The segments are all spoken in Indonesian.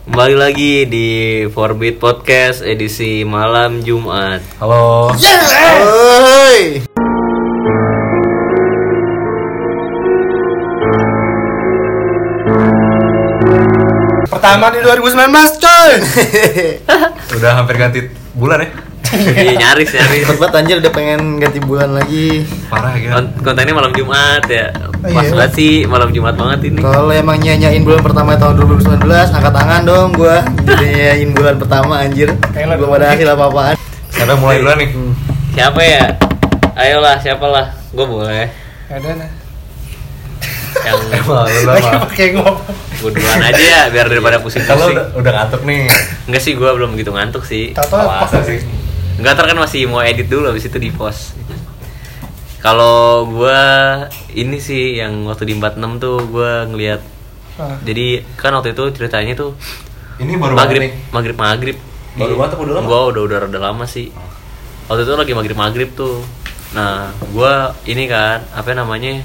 Kembali lagi di Forbit Podcast edisi malam Jumat. Halo. Oi. Pertama di 2019, coy. Udah hampir ganti bulan ya? Iya nyaris nyaris. Cepet banget anjir udah pengen ganti bulan lagi. Parah ya. Kon- Kontennya malam Jumat ya. Pas Iya. banget sih malam Jumat banget ini. Kalau emang nyanyain bulan pertama tahun 2019, angkat tangan dong gua. Nyanyain bulan pertama anjir. Belum ada hasil apa-apaan. Siapa yang mulai duluan nih? Siapa ya? Ayolah, siapalah. Gue boleh. Ada nah. Yang Emang lu lama. Pakai ngomong. gue duluan aja ya biar daripada Kalau pusing-pusing. udah, udah ngantuk nih. Enggak sih, gue belum gitu ngantuk sih. Tato Masa sih? Enggak ntar kan masih mau edit dulu habis itu di post. Kalau gua ini sih yang waktu di 46 tuh gua ngelihat Ah. jadi kan waktu itu ceritanya tuh Ini baru maghrib maghrib maghrib Baru banget apa udah lama? Gua udah udah rada lama sih. Waktu itu lagi maghrib maghrib tuh. Nah gua ini kan apa namanya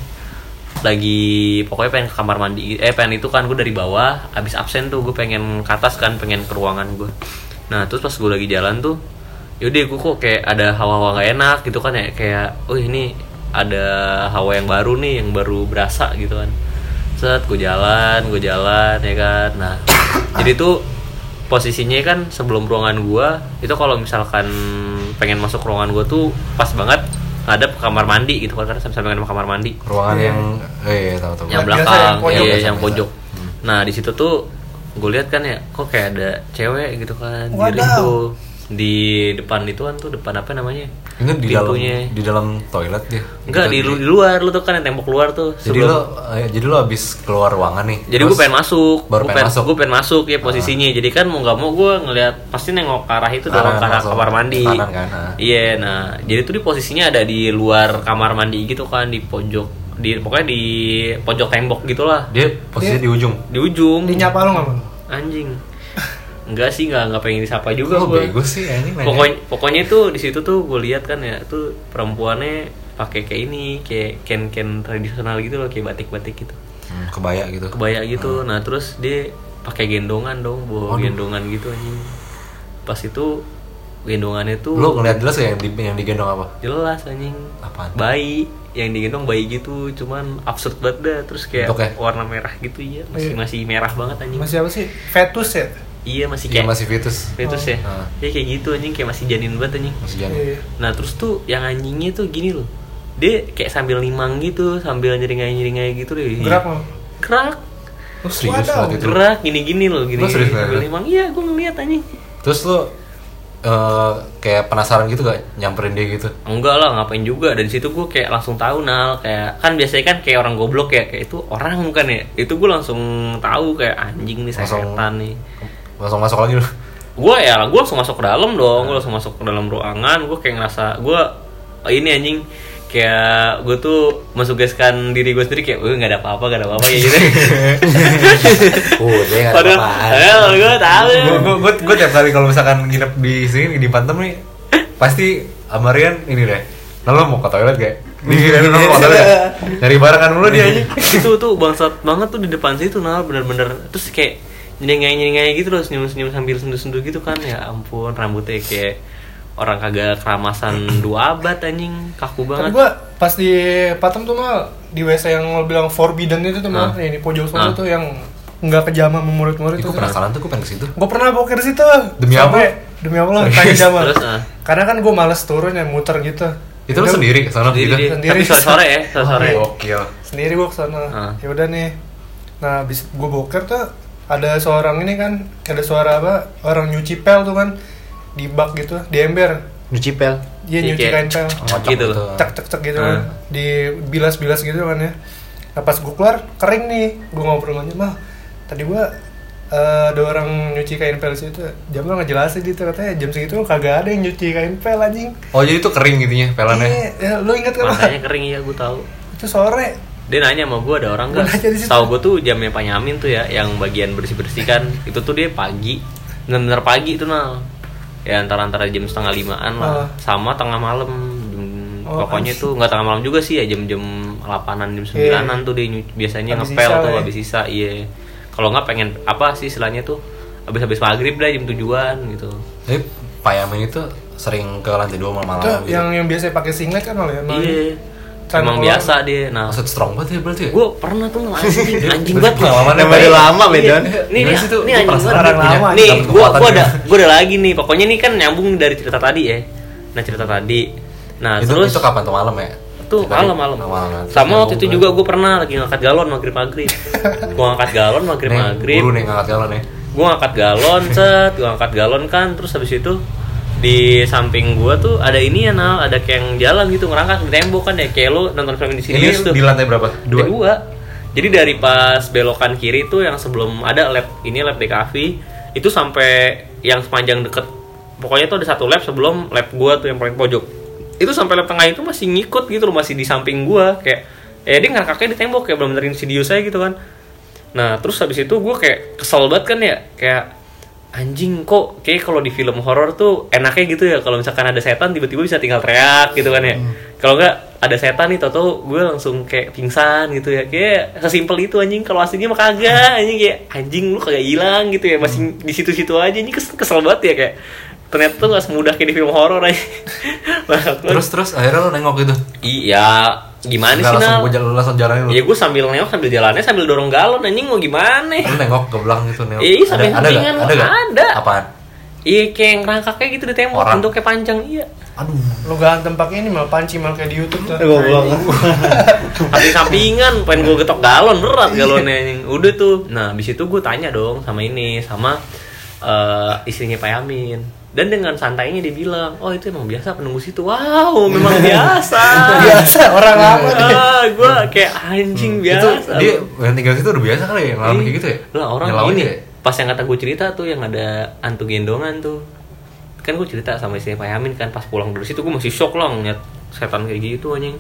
lagi pokoknya pengen ke kamar mandi eh pengen itu kan gue dari bawah abis absen tuh gue pengen ke atas kan pengen ke ruangan gue nah terus pas gue lagi jalan tuh yaudah gue kok kayak ada hawa-hawa gak enak gitu kan ya. Kayak oh ini ada hawa yang baru nih yang baru berasa gitu kan. Set gue jalan gue jalan ya kan. Nah jadi tuh posisinya kan sebelum ruangan gua itu kalau misalkan pengen masuk ruangan gua tuh pas banget ngadep ke kamar mandi gitu kan karena sampai ke kamar mandi. Ruangan yang eh iya, tahu tahu. yang Biasa belakang. yang pojok iya yang pojok. Nah di situ tuh gue lihat kan ya kok kayak ada cewek gitu kan diri tuh di depan itu kan tuh depan apa namanya Ini di dalam Pintunya. di dalam toilet dia. enggak di, di luar lu tuh kan yang tembok luar tuh Jadi sebelum- lo eh, jadi lo habis keluar ruangan nih. jadi gue pengen masuk Baru gue pengen pengen masuk. gue pengen masuk ya posisinya jadi kan mau nggak mau gue ngelihat pasti nengok ke arah itu dong Kanan, ke arah kamar mandi kan, ah. iya nah jadi tuh di posisinya ada di luar kamar mandi gitu kan di pojok di pokoknya di pojok tembok gitulah Dia posisi di ujung. di ujung Di nyapa lu nggak anjing enggak sih nggak nggak pengen disapa juga Kok gue bego sih nanya. pokoknya pokoknya tuh di situ tuh gue lihat kan ya tuh perempuannya pakai kayak ini kayak ken ken tradisional gitu loh kayak batik batik gitu Hmm, kebaya gitu. kebaya gitu nah terus dia pakai gendongan dong bawa Waduh. gendongan gitu anjing pas itu gendongannya tuh Lo ngeliat jelas ya yang di yang digendong apa? jelas anjing Apaan? bayi yang digendong bayi gitu cuman absurd banget dah terus kayak Bentuknya? warna merah gitu ya masih Iya. masih merah banget anjing Masih apa sih? Fetus ya? Iya masih Iya kayak masih fetus. fetus ya Ah. Iya kayak gitu anjing kayak masih janin banget anjing Masih jalan. Iya. nah terus tuh yang anjingnya tuh gini loh dia kayak sambil limang gitu sambil nyeringai nyeringai gitu deh Gerak lo. gerak Lo serius Wadaw. itu? gerak gini gini loh gini Lu serius sambil limang iya gue ngeliat anjing Terus lo eh, kayak penasaran gitu gak nyamperin dia gitu? enggak lah ngapain juga dan situ gue kayak langsung tahu nal kayak kan biasanya kan kayak orang goblok ya kayak itu orang bukan ya itu gue langsung tahu kayak anjing nih Langsung- setan nih Langsung masuk lagi lo. gue ya gue langsung masuk ke dalam dong gue langsung masuk ke dalam ruangan gue kayak ngerasa gue ini anjing kayak gue tuh mensugeskan diri gue sendiri kayak gue nggak ada apa-apa gak ada apa-apa ya gitu Oh, dia gak ada padahal padahal gue tahu Gue gue gue tiap kali kalau misalkan nginep di sini di Pantem nih pasti Amarian ini deh. Nah, lo mau ke toilet gak? Nih, lo mau ke toilet gak? Nyari barang kan mulu dia anjing. itu tuh bangsat banget tuh di depan situ nah bener-bener terus kayak nyengai nyengai gitu loh senyum senyum sambil sendu sendu gitu kan ya ampun rambutnya kayak orang kagak keramasan dua abad anjing kaku Tapi banget gua pas di Patem tuh mal di WC yang lo bilang forbidden itu tuh mal, Ah. yang di pojok sana tuh yang nggak kejama sama murid-murid tuh. penasaran tuh gue pengen ke situ. Gue pernah boker situ. Demi Sampai- apa? Demi Allah, tanya Jamal. Terus, ah. Karena kan gue males turun ya muter gitu. Itu lo Udah, sendiri ke sana sendiri gitu? Sendiri. tapi sore sore ya sore sore Gokil. Sendiri gue ke sana. Ah. Ya udah nih. Nah, habis gue boker tuh ada seorang ini kan, ada suara apa? Orang nyuci pel tuh kan di bak gitu, di ember. Nyuci pel. Dia Iya, nyuci kayak- kain pel. Ngocok Gitu. cek cek cek gitu kan di bilas bilas gitu kan ya nah pas gue keluar kering nih gue ngobrol aja mah tadi gue eh, ada orang nyuci kain pel situ jam lo ngejelasin gitu katanya jam segitu kagak ada yang nyuci kain pel anjing Oh jadi itu kering gitunya pelannya. Iya, ya, lo inget kan matanya kering ya gue tahu itu sore dia nanya sama gue ada orang nggak situ. tahu gue tuh jamnya Pak Nyamin tuh ya yang bagian bersih bersih kan itu tuh dia pagi bener-bener pagi tuh nal ya antara antara jam setengah limaan lah Ah. sama tengah malam jam Oh, pokoknya tuh nggak tengah malam juga sih ya jam-jam 8an jam Iya. 9an tuh dia biasanya Habis ngepel sisa tuh ya. habis sisa iya kalau nggak pengen apa sih istilahnya tuh habis habis maghrib dah jam tujuan gitu Tapi Pak Yamin itu sering ke lantai dua Itu malam-malam gitu. yang yang biasa pakai singlet kan oleh emang. iya emang kalau- biasa dia nah Maksud strong banget ya berarti ya? gue pernah tuh anjing anjing banget pengalaman Yang baru lama Iya. Medan. Nih, Gimana nih, nih Gua anjing banget. lama, Nih, kekuatan gua juga. ada gua ada lagi nih. Pokoknya nih kan nyambung dari cerita tadi ya. Nah, cerita tadi. Nah, itu, terus itu kapan tuh malam ya? tuh Tadi? malam malam. Malam. Sama waktu itu juga gue pernah lagi ngangkat galon maghrib maghrib. gue ngangkat galon maghrib Nih, maghrib. Guru nih ngangkat galon nih. Gue ngangkat galon, set, gue ngangkat galon kan. Terus habis itu di samping gua tuh ada ini ya Nal, ada kayak yang jalan gitu ngerangkak di tembok kan ya kayak lu nonton film di sini Ini tuh. di lantai berapa? Dua. Dua. dua. Jadi dari pas belokan kiri tuh yang sebelum ada lab ini lab DKV itu sampai yang sepanjang deket pokoknya tuh ada satu lab sebelum lab gua tuh yang paling pojok. Itu sampai lab tengah itu masih ngikut gitu loh, masih di samping gua kayak ya dia ngerangkaknya di tembok kayak belum benerin video saya gitu kan. Nah, terus habis itu gua kayak kesel banget kan ya, kayak anjing kok kayak kalau di film horor tuh enaknya gitu ya kalau misalkan ada setan tiba-tiba bisa tinggal teriak gitu kan ya. Kalau nggak ada setan nih tau gue langsung kayak pingsan gitu ya. Kayak sesimpel itu anjing kalau aslinya mah kagak anjing. Kayak anjing lu kagak hilang gitu ya. Masih di situ-situ aja ini kes kesel banget ya kayak ternyata tuh gak semudah kayak di film horor aja Terus terus akhirnya lo nengok gitu. iya gimana Nggak sih langsung Nal? gue jalan langsung jalanin lu. Iya gue sambil nengok sambil jalannya sambil dorong galon anjing mau gimana Lu nengok ke belakang gitu nengok. Iya, sampai ada, ada, gak? ada gak? Ada. Apaan? Iya kayak ngerangkaknya gitu di tembok Orang. bentuknya panjang iya Aduh. Lu ganteng pakai ini malah panci malah kayak di YouTube tuh. Gue belum. Tapi sampingan pengen gue getok galon berat galonnya anjing. Udah tuh. Nah, habis itu gue tanya dong sama ini sama eh, istrinya Pak Yamin. Dan dengan santainya dia bilang, "Oh, itu emang biasa penunggu situ." Wow, memang biasa. Biasa orang lama. ah, gue kayak anjing Itu biasa. dia yang tinggal situ udah biasa kali ya ngalamin kayak gitu ya? Lah orang ini ya? pas yang kata gue cerita tuh yang ada antu gendongan tuh kan gue cerita sama istri Pak Yamin kan pas pulang dari situ gue masih shock lah ngeliat setan kayak gitu anjing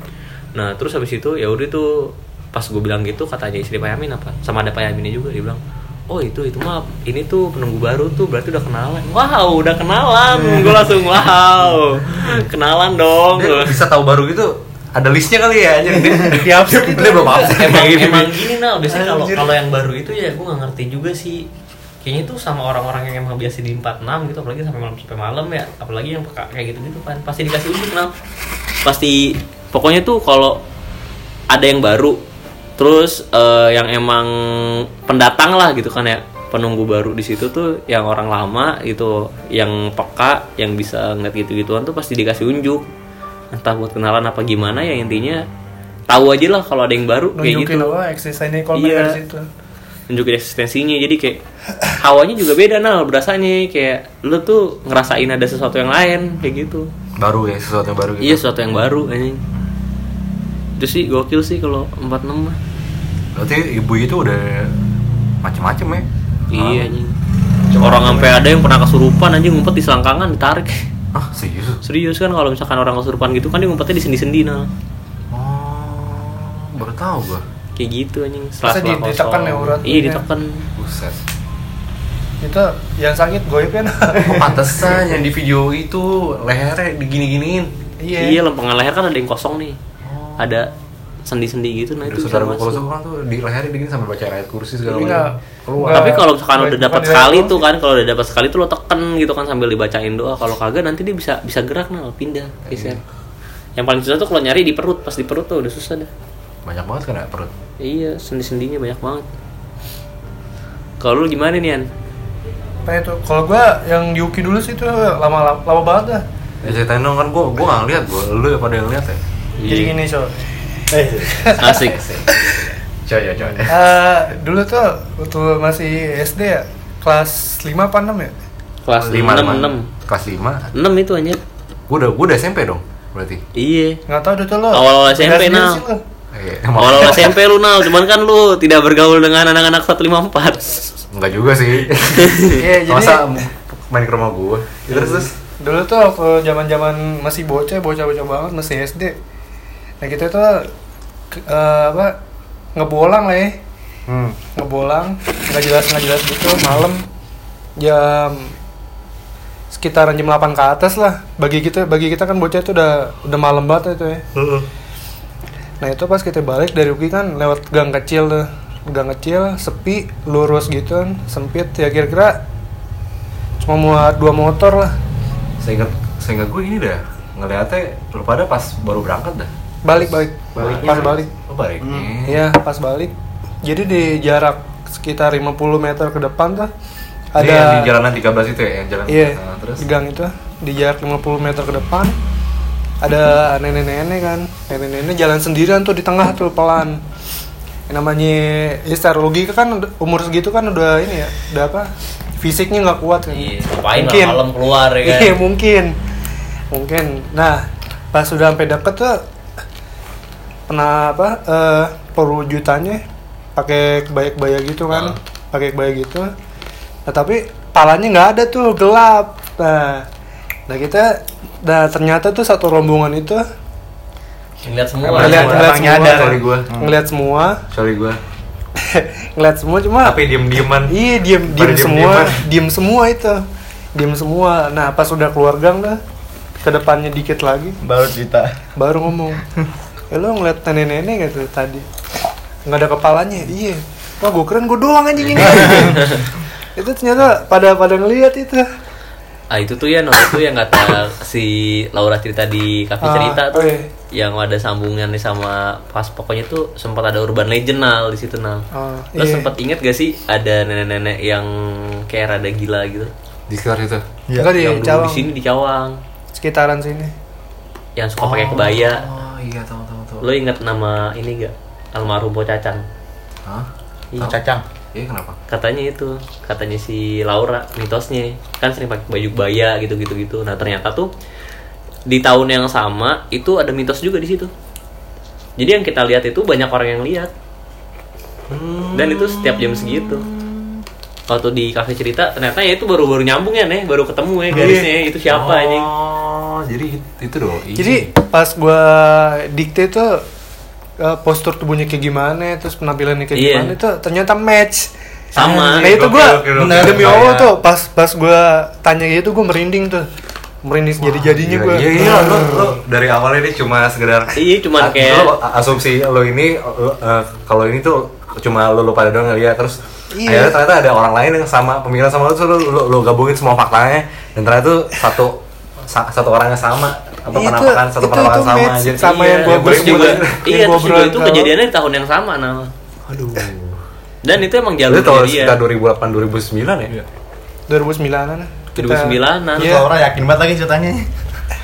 nah terus habis itu ya udah tuh pas gue bilang gitu katanya istri Pak Yamin apa sama ada Pak Yaminnya juga dia bilang oh itu itu mah ini tuh penunggu baru tuh berarti udah kenalan. Wow udah kenalan. Gue langsung wow. Kenalan dong. Dia bisa tahu baru gitu ada listnya kali ya anjir. Dia, Di absen dia belum absen. emang emang gini nah biasanya kalau kalau yang baru itu ya gue nggak ngerti juga sih. Kayaknya tuh sama orang-orang yang emang biasa di 46 gitu apalagi sampai malam sampai malam ya. Apalagi yang peka kayak gitu gitu kan. Pasti dikasih unjuk nah pasti pokoknya tuh kalau ada yang baru terus eh, yang emang pendatang lah gitu kan ya penunggu baru di situ tuh yang orang lama gitu yang peka yang bisa ngeliat gitu-gituan tuh pasti dikasih unjuk entah buat kenalan apa gimana ya intinya tahu aja lah kalau ada yang baru kayak Nunjukin gitu apa eksistensinya kalau Iya. mereka di situ. nunjukin eksistensinya jadi kayak hawanya juga beda nah berasanya kayak lu tuh ngerasain ada sesuatu yang lain kayak gitu Baru ya sesuatu yang baru gitu. iya sesuatu yang baru anjing itu sih gokil sih kalau 46 mah Berarti ibu itu udah macem-macem ya. iya anjing orang sampai ada yang pernah kesurupan anjing ngumpet di selangkangan ditarik Ah, serius? serius kan kalau misalkan orang kesurupan gitu kan dia ngumpetnya di sendi-sendi nah Oh, baru tahu gua. kayak gitu anjing Masa di- ditekan ya urat iya punya? ditekan Buset. Itu yang sakit goib kan. Oh, pantesan yang di video itu lehernya digini-giniin. iya Iya. lempengan leher kan ada yang kosong nih ada sendi-sendi gitu nah itu bisa saudara gua kalau masuk orang tuh di lehernya digini sampai baca ayat kursi segala Tapi macam. Keluar. Tapi kalau misalkan Bukan- udah dapat sekali tuh kan, kalau udah dapat sekali tuh lo teken gitu kan sambil dibacain doa. Kalau kagak nanti dia bisa bisa gerak nah, pindah, geser. Yang paling susah tuh kalau nyari di perut, pas di perut tuh udah susah dah. Banyak banget kan ya perut. Iya, sendi-sendinya banyak banget. Kalau lu gimana nih, An? Apa itu? Kalau gua yang di Uki dulu sih itu lama lama, lama banget dah. Ya ceritain dong kan gua gua nggak ngeliat gua lu ya pada yang lihat ya. Jadi Iya. gini, so. Asik. Coy ya coy. Eh, dulu tuh waktu masih SD ya, kelas 5 apa 6 ya? Kelas 5 6 6. Kelas 5. 6 itu anjir. Gua udah gua udah SMP dong berarti. Iya. Nggak tahu tuh lo. SMP, Nal. sendiri sih lo. Iya. Awal SMP lu Nal, cuman kan lu tidak bergaul dengan anak-anak 154. Enggak juga sih. Iya, jadi Masa main ke rumah gua. Ya, terus terus. dulu tuh waktu zaman-zaman masih bocah, bocah-bocah banget masih SD. Nah, kita tuh ke- eh, apa? ngebolang lah ya. Hmm. ngebolang nggak jelas nggak jelas gitu malam jam sekitaran jam 8 ke atas lah bagi kita bagi kita kan bocah itu udah udah malam banget itu ya nah itu pas kita balik dari Uki kan lewat gang kecil tuh gang kecil sepi lurus gitu kan sempit ya kira-kira cuma muat dua motor lah Seingat seingat gue ini dah ngeliatnya lu pada pas baru berangkat dah. Balik balik. Baliknya pas balik. Oh baliknya. Iya pas balik. Jadi di jarak sekitar 50 meter ke depan tuh Ada yang di jalanan 13 itu ya, yang jalan. iya Nah, terus? di gang itu di jarak 50 meter ke depan ada nenek-nenek kan. Nenek-nenek jalan sendirian tuh di tengah tuh pelan. Yang namanya ya secara logika kan umur segitu kan udah ini ya udah apa fisiknya nggak kuat kan. Iya, Mungkin. malam keluar ya kan? Iya mungkin, mungkin. Nah pas sudah sampai deket tuh pernah apa eh, perwujudannya pakai kebaya-kebaya gitu kan, Ah. pakai kebaya gitu. Nah tapi palanya nggak ada tuh gelap. Nah, nah kita, nah ternyata tuh satu rombongan itu Ngeliat semua. ngeliat semua. ngeliat semua, nyadar. Sorry gua. ngeliat semua, Sorry gue. ngeliat semua cuma Tapi diem-dieman. Iya diem Pada diem semua, diem semua itu, diem semua. Nah pas udah keluar gang dah, ke depannya dikit lagi, Baru cerita. baru ngomong, eh lo ngeliat nenek-nenek gitu tadi, nggak ada kepalanya, iya. Wah gue keren gue doang anjing ini. itu ternyata pada pada ngeliat itu. Ah itu tuh ya no itu yang kata si Laura cerita di kafe Ah, cerita tuh oh iya. yang ada sambungannya sama pas pokoknya tuh sempat ada urban legend nal di situ nal. Oh, Lo iya. sempat inget gak sih ada nenek-nenek yang kayak rada gila gitu? Di sekitar itu. Enggak di yang dulu Cawang, di sini di Cawang sekitaran sini. yang suka pakai kebaya. Oh iya tahu tahu. Lo inget nama ini gak? Almarhum Po Cacan. Hah? Iya. Cacang. Iya kenapa? katanya itu katanya si Laura mitosnya kan sering pakai baju kebaya gitu gitu gitu nah ternyata tuh di tahun yang sama itu ada mitos juga di situ jadi yang kita lihat itu banyak orang yang lihat dan itu setiap jam segitu waktu di kafe cerita ternyata ya itu baru-baru nyambung ya nih baru ketemu ya garisnya itu siapa anjing Oh, jadi itu doh. Jadi pas gua dikte itu eh, postur tubuhnya kayak gimana, terus penampilannya kayak Iya. gimana itu ternyata match. Sama. Nah itu bener oke. demi Allah tuh pas pas gua tanya gitu gua merinding tuh. Merinding jadi jadinya Iya, gua. Iya, iya, lo, lo dari awalnya ini cuma sekedar Iya, cuman Ah, kayak- lo asumsi lo ini lo, eh, kalau ini tuh cuma lo, lo pada doang ngeliat terus Iya. akhirnya ternyata ada orang lain yang sama pemikiran sama lo terus lo, lo, lo gabungin semua faktanya dan ternyata tuh satu sa- satu orang yang sama apa Itu- penampakan satu itu- penampakan itu sama aja sama yang gua- Iya, gua terus sebut juga iya Yang terus juga itu tahu. kejadiannya di tahun yang sama nah aduh dan itu emang itu jalur tahun dia sekitar 2008 2009 ya 2009-an. 2009-an. Iya. Laura yakin banget lagi ceritanya.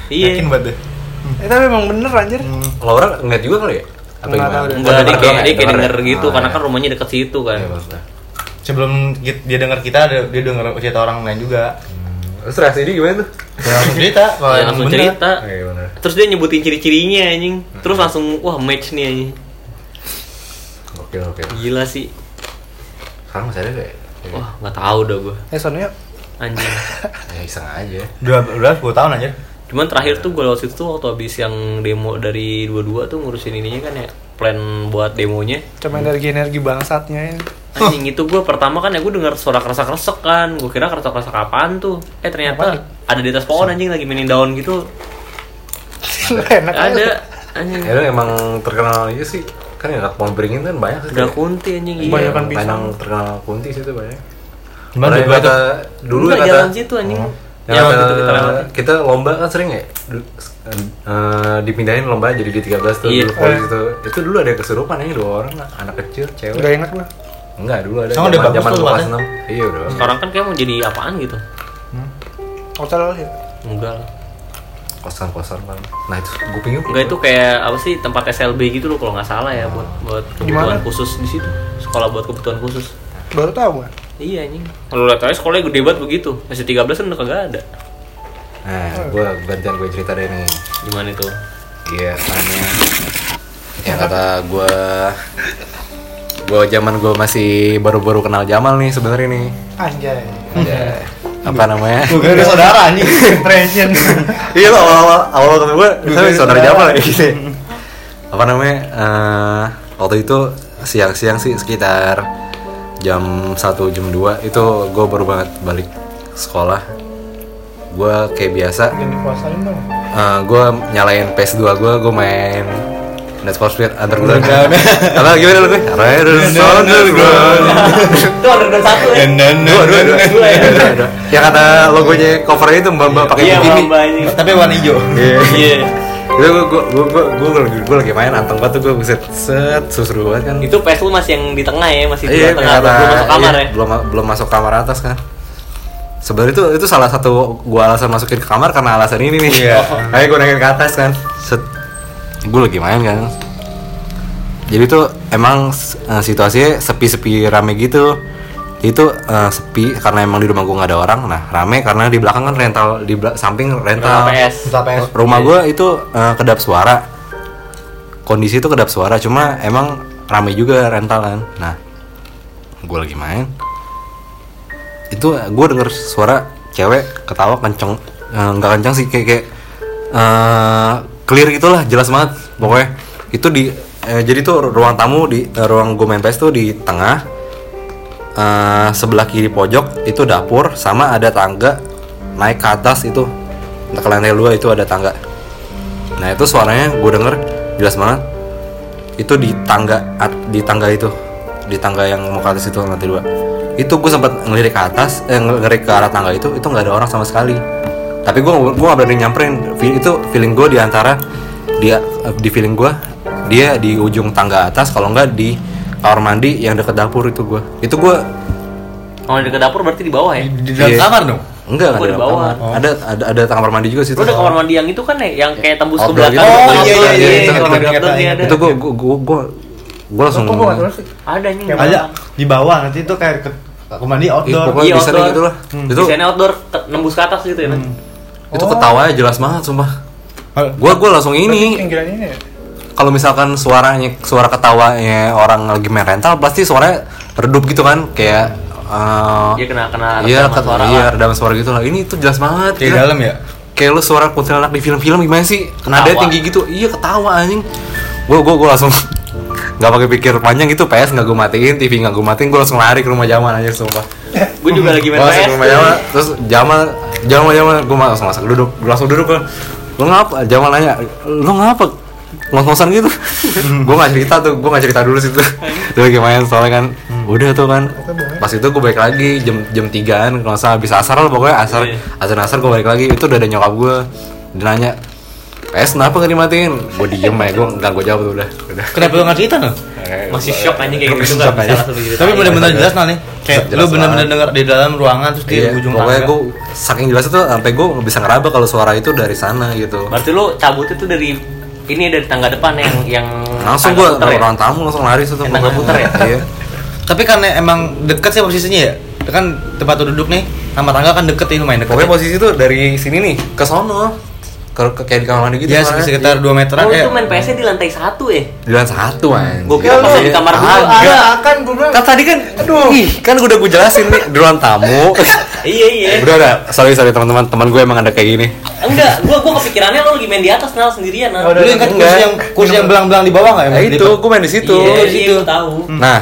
iya Yakin banget deh. Eh, tapi emang bener anjir. Laura ngeliat juga kali ya apa Nggak gimana? Enggak, dia Denger kayak, ya? dia kayak Denger denger ya? gitu, Ah, karena iya. kan rumahnya deket situ kan. Iya. Sebelum dia dengar kita, dia dia dengar cerita orang lain juga. Terus reaksi dia gimana tuh Dia langsung cerita kalau emang langsung bener. cerita. Iya, bener. Terus dia nyebutin ciri-cirinya anjing. Terus langsung wah match nih anjing. oke oke Gila sih. sekarang masih ada gak ya? Wah, nggak tahu dah gua. Eh soalnya Anjing. ya iseng aja Udah udah 10 tahun aja. Cuman terakhir tuh gue lewat situ tuh waktu habis yang demo dari dua-dua tuh ngurusin ininya kan ya plan buat demonya. cuma energi energi bangsatnya ya. Anjing itu gue pertama kan ya gue dengar suara keresak-keresek kan. Gue kira keresak-keresek apaan tuh. Eh ternyata ada di atas pohon anjing lagi mainin daun gitu. Enak. Ada anjing. Ya emang terkenal aja sih kan ya pohon beringin kan banyak sih. Udah kunti anjing iya. Kebanyakan pisang. Penang terkenal kunti sih itu banyak. Gimana yang kata dulu Enggak, kata jalan situ anjing. Ya waktu itu kita lewatin. kita lomba kan sering ya du- eh, dipindahin lomba jadi di 13 tuh Iya. dulu itu. Itu dulu ada kesurupan aja dua orang anak kecil cewek. Nggak ingat gua. Enggak dulu ada Sekarang udah zaman bagus zaman kelas tempatnya. 6. Iya udah. Sekarang kan kayak mau jadi apaan gitu. Hotel ya. Enggak lah. Kosan-kosan kan. Nah itu gue pingin Enggak itu kayak apa sih tempat SLB gitu loh kalau nggak salah ya buat buat kebutuhan Gimana? khusus di situ. Sekolah buat kebutuhan khusus. Baru tahu gua. Iya anjing. Kalau lihat aja sekolahnya gede banget begitu. Masih 13 kan udah kagak ada. Nah, gue gantian gue cerita deh nih. Gimana itu? Iya, tanya. Yang kata gue, gue zaman gue masih baru-baru kenal Jamal nih sebenarnya nih. Anjay. Ada apa namanya? Gue kira dia saudara anjing. Impression. iya lo awal-awal awal ketemu gue, Gue misalnya saudara saudara. Jamal ya gitu. Apa namanya? eh, waktu itu siang-siang sih sekitar jam 1 jam 2 itu gue baru banget balik sekolah. Gue kayak biasa dong. gue nyalain PS2 gue, gue main Net for Speed Underground. Apa gimana lu? Riders Underground. Itu underground satu ya. Dua, dua, dua. Dua ya. Yang kata logonya covernya itu mbak-mbak pakai Iya, bikini. mbak ini. Tapi warna hijau. Iya. Itu gue gue gue gue gue lagi gue lagi main anteng banget tuh gue buset set seru banget kan. Itu PS lu masih yang di tengah ya, masih di Iya, tengah kata- belum masuk kamar iya, ya. Belum belum masuk kamar atas kan. Sebenarnya itu itu salah satu gua alasan masukin ke kamar karena alasan ini nih. Iya. Kayak gue naikin ke atas kan. Set. Gue lagi main kan. Jadi tuh emang eh, situasinya sepi-sepi rame gitu. Itu eh, sepi karena emang di rumah gua nggak ada orang. Nah, rame karena di belakang kan rental di samping rental. PS. Entah PS. Rumah gua itu eh, kedap suara. Kondisi itu kedap suara, cuma emang rame juga rental kan. Nah, gua lagi main. Itu gue denger suara cewek ketawa kenceng, Eh, nggak kenceng sih kayak kayak eh, clear gitulah, jelas banget. Pokoknya itu di eh, jadi tuh ruang tamu di eh, ruang gue main PS tuh di tengah. Eh, sebelah kiri pojok itu dapur sama ada tangga naik ke atas itu. Ke lantai dua itu ada tangga. Nah itu suaranya gue denger jelas banget. Itu di tangga di tangga itu. Di tangga yang mau ke atas itu lantai dua. Itu gue sempat ngelirik ke atas eh ngelirik ke arah tangga itu itu nggak ada orang sama sekali. Tapi gue gue gak berani nyamperin. Itu feeling gue di antara dia di feeling gue dia di ujung tangga atas kalau nggak di kamar mandi yang deket dapur itu gue itu gue Kalau di ke dapur berarti di bawah ya. Di dalam Iya. kamar dong. enggak Oh, nggak di ada bawah. kamar. ada ada ada kamar mandi juga sih Lu ada kamar mandi yang itu kan ya, yang kayak tembus ke belakang. gitu. Oh, iya, iya, iya, itu kamar mandi ingat, dia ada. itu gue gue gue gue gue langsung gua sih? Ada nih. Yang Ada di bawah nanti itu kayak ke aku mandi outdoor. pokoknya Iya, bisa nih outdoor. gitu lah itu Desainnya outdoor ke- nembus ke atas gitu ya. Itu ketawanya jelas banget sumpah gue gue langsung ini pinggiran ini ya? Kalau misalkan suaranya suara ketawanya orang lagi main rental pasti suaranya redup gitu kan kayak Dia kena kena iya ket- suara iya lah. redam suara gitu lah. Ini tuh jelas banget Kayak Gila. dalam ya. kayak lu suara kuntilanak di film-film gimana sih? Nadanya tinggi gitu. Iya ketawa anjing. Gue gue gue langsung nggak pakai pikir panjang itu PS nggak gue matiin TV nggak gue matiin gue langsung lari ke rumah Jamal aja sumpah. Gue juga lagi main Gua PS. ke rumah Jamal. Terus Jamal Jamal Jamal gue langsung masak duduk. Gue langsung duduk gue lu ngapa? Jamal nanya lu ngapa ngos-ngosan gitu gue nggak cerita tuh gue nggak cerita dulu situ dia lagi main soalnya kan udah tuh kan pas itu gue balik lagi jam jam tigaan kalau nggak salah habis asar lah pokoknya asar Iya. asar asar gue balik lagi itu udah ada nyokap gue dia nanya PS kenapa gak dimatiin? Gue diem aja, gue nggak gue jawab tuh udah udah Kenapa lu nggak cerita no? Masih shock anjing kayak gitu kan aja. langsung diceritain. Tapi bener-bener jelas nah nih. Kayak lu bener-bener denger di dalam ruangan terus di Iya, ujung pokoknya tangga. gue saking jelas tuh sampai gue bisa ngeraba kalau suara itu dari sana gitu. Berarti lu cabut itu dari ini dari tangga depan yang yang langsung gue puter ya? orang tamu langsung lari situ tangga puter ya? iya Tapi karena emang deket sih posisinya ya. Kan tempat duduk nih sama tangga kan deket ya lumayan deket. pokoknya ya. posisi tuh dari sini nih ke sono ke, ke- kayak di kamar mandi gitu Iya, soalnya. sekitar 2 meteran Oh, eh. itu main PS-nya di lantai satu ya? di lantai satu anjing Gue kira pas di kamar dulu ada. kan gue bilang kan tadi kan aduh ih, kan udah gue jelasin nih di ruang tamu Iya iya. udah ada sorry sorry teman-teman teman gue emang ada kayak gini Enggak, gua gua kepikirannya lo lagi main di atas nal sendirian nal. Oh, Lu ingat Enggak. kursi yang kursi yang belang-belang di bawah enggak ya? nah itu gue main di situ Iya, di iya, situ. gua tahu. Nah,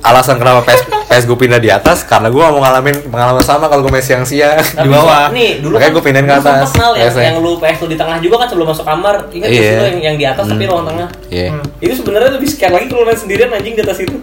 alasan kenapa PS, PS gue pindah di atas karena gue mau ngalamin pengalaman sama kalau gue main siang-siang. Di bawah. Nih, dulu Makanya kan gua pindahin ke dulu atas, yang, lu PS lu di tengah juga kan sebelum masuk kamar. Ingat Iya. yeah. yang, yang di atas tapi ruang tengah. Iya. Itu sebenarnya lebih scare lagi kalau main sendirian anjing di atas itu.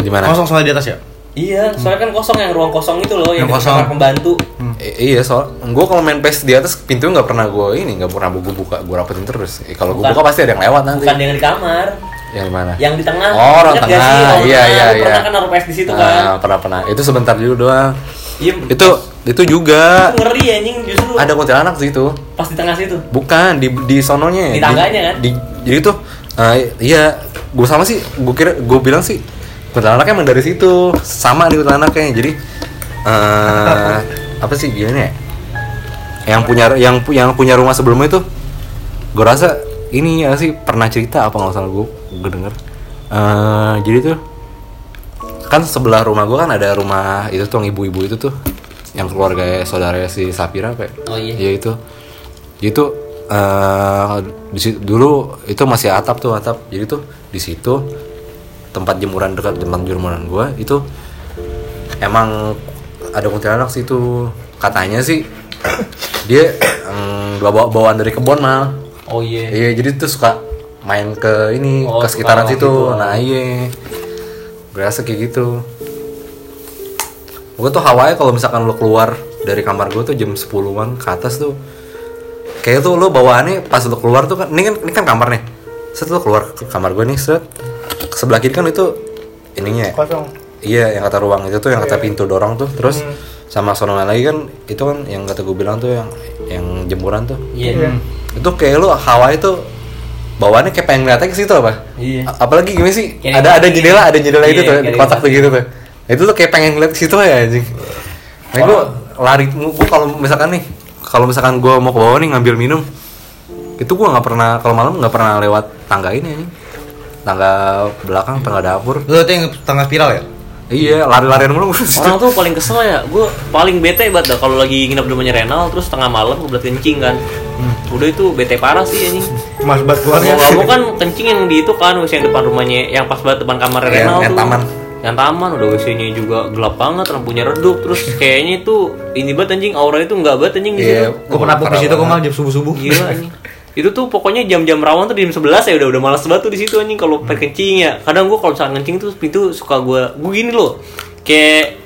Di mana? Kosong soalnya di atas ya? Iya, soalnya kan kosong yang ruang kosong itu loh, yang, Yang di kosong. kamar pembantu. I- iya, soal gue kalau main PS di atas pintu nggak pernah gue ini nggak pernah gue buka, gue rapetin terus. Eh, kalau gue buka pasti ada yang lewat nanti. Bukan yang di kamar, Yang di mana? yang di tengah. Oh, gak tengah. sih? Ruang Iya, tengah, iya, lu iya. Pernah kan naruh PS di situ Ah, kan? pernah pernah. Itu sebentar dulu doang. Iya. Itu itu juga itu ngeri anjing justru. ada kuntilanak sih itu. Pas di tengah situ. Bukan di di sononya. Di tangganya kan? Di, jadi tuh eh, iya, gue sama sih, gue kira gue bilang sih kuntilanaknya emang dari situ, sama nih kuntilanaknya. Jadi eh apa sih gimana ya? Yang punya yang yang punya rumah sebelumnya itu, gue rasa ini ya sih pernah cerita apa nggak salah gue gue denger. Eh, jadi tuh kan sebelah rumah gue kan ada rumah itu tuh yang ibu-ibu itu tuh yang keluarga saudara si Sapira apa ya? Oh, iya. Iya itu itu eh di situ dulu itu masih atap tuh atap jadi tuh di situ tempat jemuran dekat tempat jemuran gua itu emang ada kuntilanak sih itu. Katanya sih dia em, bawa bawaan dari kebon mal. Oh iya. iya jadi tuh suka main ke ini Oh, ke sekitaran situ. gitu. nah iya. Berasa kayak gitu. Gue tuh hawanya kalau misalkan lo keluar dari kamar gue tuh jam 10-an ke atas tuh kayak tuh lo bawaannya pas lo keluar tuh kan ini kan ini kan kamar nih. Set lo keluar ke kamar gue nih set sebelah kiri kan itu ininya kosong Iya, yang kata ruang itu tuh yang kata pintu dorong tuh. Terus sama sono lagi kan itu kan yang kata gue bilang tuh yang yang jemuran tuh. Iya. Itu kayak lu hawa itu bawaannya kayak pengen ngeliatnya ke situ apa? Iya. A- Apalagi gimana sih? Kayak ada ada jendela, ada jendela Iya, itu tuh, kotak tuh kasih. gitu tuh. Itu tuh kayak pengen ngeliat ke situ ya anjing. Nah, gue lari gue kalau misalkan nih, kalau misalkan gue mau ke bawah nih ngambil minum, itu gue nggak pernah kalau malam nggak pernah lewat tangga ini anjing. Tangga belakang, tangga dapur. Lu tuh yang tengah spiral ya? Iya, lari-larian mulu gua. Orang tuh paling kesel ya, gue paling bete banget dah kalau lagi nginep di rumahnya Renal terus tengah malam kebelet kencing kan. Udah itu bete parah sih anjing. mas bat Mau nggak mau kan kencing yang di itu kan WC yang depan rumahnya yang pas banget depan kamar Yang- Renal yang tuh. taman. Yang taman udah WC-nya juga gelap banget, lampunya redup terus kayaknya itu ini banget anjing aura itu enggak banget anjing di Iya, situ. Gue pernah di situ kok mal jam subuh subuh. Gila anjing. Itu tuh pokoknya jam-jam rawan tuh di jam 11 ya udah udah malas banget tuh di situ anjing kalau pengen kencing ya. Kadang gua kalau misalkan kencing tuh pintu suka gua gua gini loh. Kayak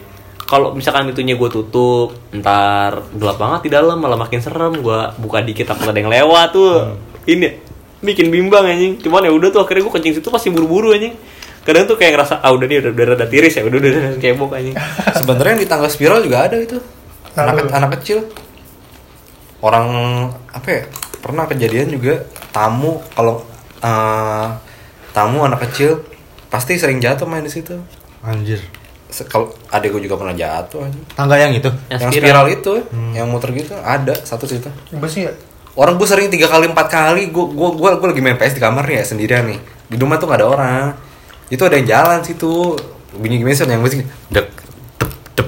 kalau misalkan pintunya gue tutup, ntar gelap banget di dalam malah makin serem. Gua buka dikit takut ada yang lewat tuh. Ini bikin bimbang anjing. Cuman ya udah tuh akhirnya gua kencing situ pasti buru-buru anjing. Kadang tuh kayak ngerasa ah udah nih udah udah rada tiris ya udah udah, udah kebok anjing. Sebenarnya yang di tangga spiral juga ada itu. Anak anak kecil. Orang apa ya? Pernah kejadian juga tamu kalau eh, tamu anak kecil pasti sering jatuh main di situ. Anjir. Kalau adek gue juga pernah jatuh aja. Tangga yang itu. Yang Yang spiral. spiral itu, yang muter gitu ada satu situ. besi ya Orang gue sering tiga kali empat kali, gue gue gue gue lagi main PS di kamar ya sendirian nih. Di rumah tuh gak ada orang. Itu ada yang jalan situ. Bunyi gimana sih yang musik dep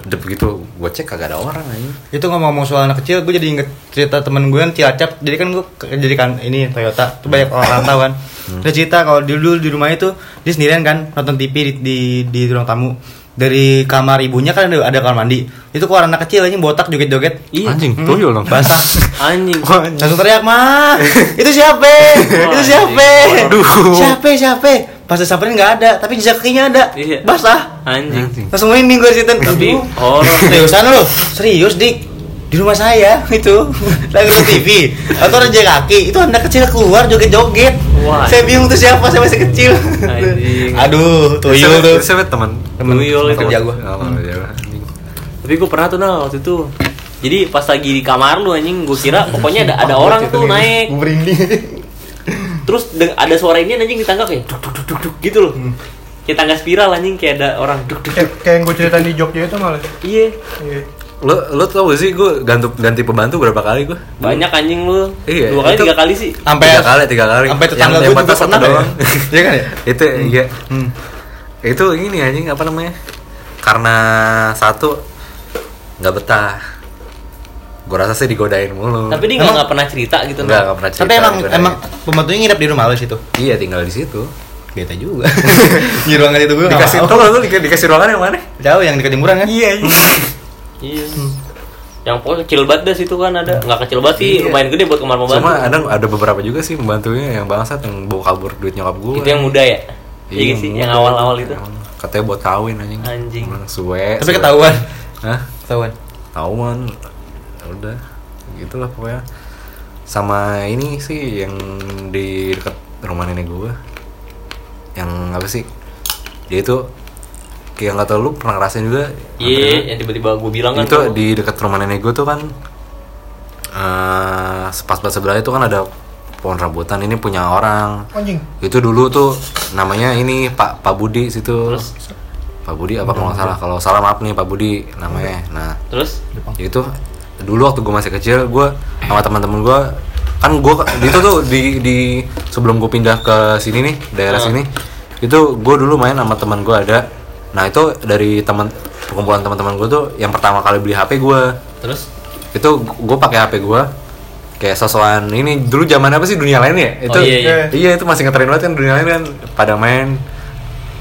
dep dep dep gitu. Gue cek kagak ada orang aja. Itu ngomong-ngomong soal anak kecil, gue jadi inget cerita temen gue yang Cilacap. Jadi kan gue jadi kan ini Toyota, itu banyak orang rantau kan. Dia cerita kalau dulu di rumah itu dia sendirian kan nonton TV di di, di ruang tamu. Dari kamar ibunya kan ada, ada kamar mandi. Itu kok anak kecil aja botak joget-joget. Iya. Anjing, tuyul dong. Basah. Anjing. Langsung teriak, "Ma, itu siapa? itu siapa? Siapa? Siapa?" Pas disamperin nggak ada, tapi jejak kakinya ada. Iya. Basah. Anjing. Langsung merinding gue di situ. Tapi horor. Seriusan lu? Serius, Dik? Di rumah saya itu lagi nonton TV atau raja kaki itu anak kecil keluar joget-joget Wah. saya bingung tuh siapa saya masih kecil Anjing. aduh tuyul tuh Siapa teman? Tuyul itu. kerja gua Oh, iya, anjing. Tapi gue pernah tuh nah waktu itu. Jadi pas lagi di kamar lu anjing, gue kira pokoknya ada ada orang tuh naik. gue merinding Terus ada suara ini anjing di tangga kayak duk duk duk duk, duk gitu loh. Kayak tangga spiral anjing kayak ada orang duk duk. kayak, kayak yang gue ceritain di Jogja itu malah Iya. iya Lo lo tau gak sih gue ganti ganti pembantu berapa kali gue? Banyak anjing lu. Iya, Dua kali itu- tiga kali sih. sampai tiga kali tiga kali. sampai Yang tetangga gue juga pernah ya doang. iya kan ya itu iya. Hmm. Itu ini anjing apa namanya? Karena satu nggak betah. Gue rasa sih digodain mulu. Tapi dia nggak pernah cerita gitu. Nggak, nggak pernah cerita. tapi emang digodain. emang pembantunya nginep di rumah lo situ Iya tinggal di situ. beta juga di ruangan itu gue Dikasih tau gak lu di- dikasih ruangan yang mana? jauh yang dekat jemuran kan Iya. Iya. Yang pokoknya kecil banget dah situ kan ada. Nggak kecil banget sih, Iya. lumayan gede buat kamar pembantu. Cuma ada ada beberapa juga sih pembantunya yang bangsat yang bawa kabur duit nyokap gue. itu yang muda ya. Iya sih, yang awal-awal itu. Katanya buat kawin anjing. Anjing. Emang Suwe. tapi suwe. ketahuan Hah? ketahuan. Ya Udah. Gitulah pokoknya. Sama ini sih yang di dekat rumah nenek gue. Yang apa sih? Dia itu kayak nggak tahu lu pernah ngerasain juga. Iya, yang tiba-tiba gue bilang kan. itu tuh, di dekat rumah nenek gue tuh kan eh pas pas sebelah itu kan ada pohon rambutan ini punya orang anjing itu dulu tuh namanya ini Pak Pak Budi situ Terus? Pak Budi apa kalau nggak salah kalau salah maaf nih Pak Budi namanya nah Terus itu dulu waktu gue masih kecil gue sama teman-teman gue kan gue itu tuh di di sebelum gue pindah ke sini nih daerah Ah. sini itu gue dulu main sama teman gue ada. Nah itu dari teman perkumpulan teman-teman gue tuh yang pertama kali beli HP gue terus? Itu gue pakai HP gue kayak sosokan ini dulu zaman apa sih dunia lain ya? Itu Oh, iya, iya. itu masih ngetren banget kan dunia lain kan pada main.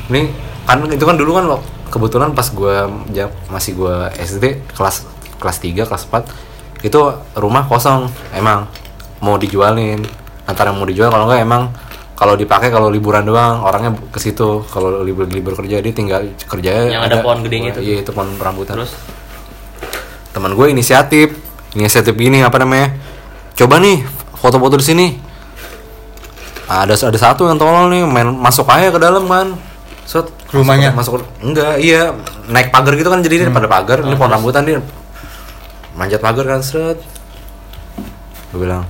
Ini kan itu kan dulu kan kebetulan pas gue masih gue SD kelas kelas 3 kelas 4 itu rumah kosong emang mau dijualin. Antara mau dijual kalau enggak emang kalau dipakai kalau liburan doang orangnya ke situ. Kalau libur libur kerja dia tinggal kerjanya Yang ada pohon gedenya itu. iya itu pohon rambutan. Terus? Teman gue inisiatif inisiatif gini apa namanya? Coba nih foto-foto di sini. Ada ada satu yang tolol nih main masuk aja ke dalam kan. Set rumahnya? masuk, masuk enggak iya. Naik pagar gitu kan jadi dia pada pagar. Ini pohon rambutan dia manjat pagar kan seret. Gue bilang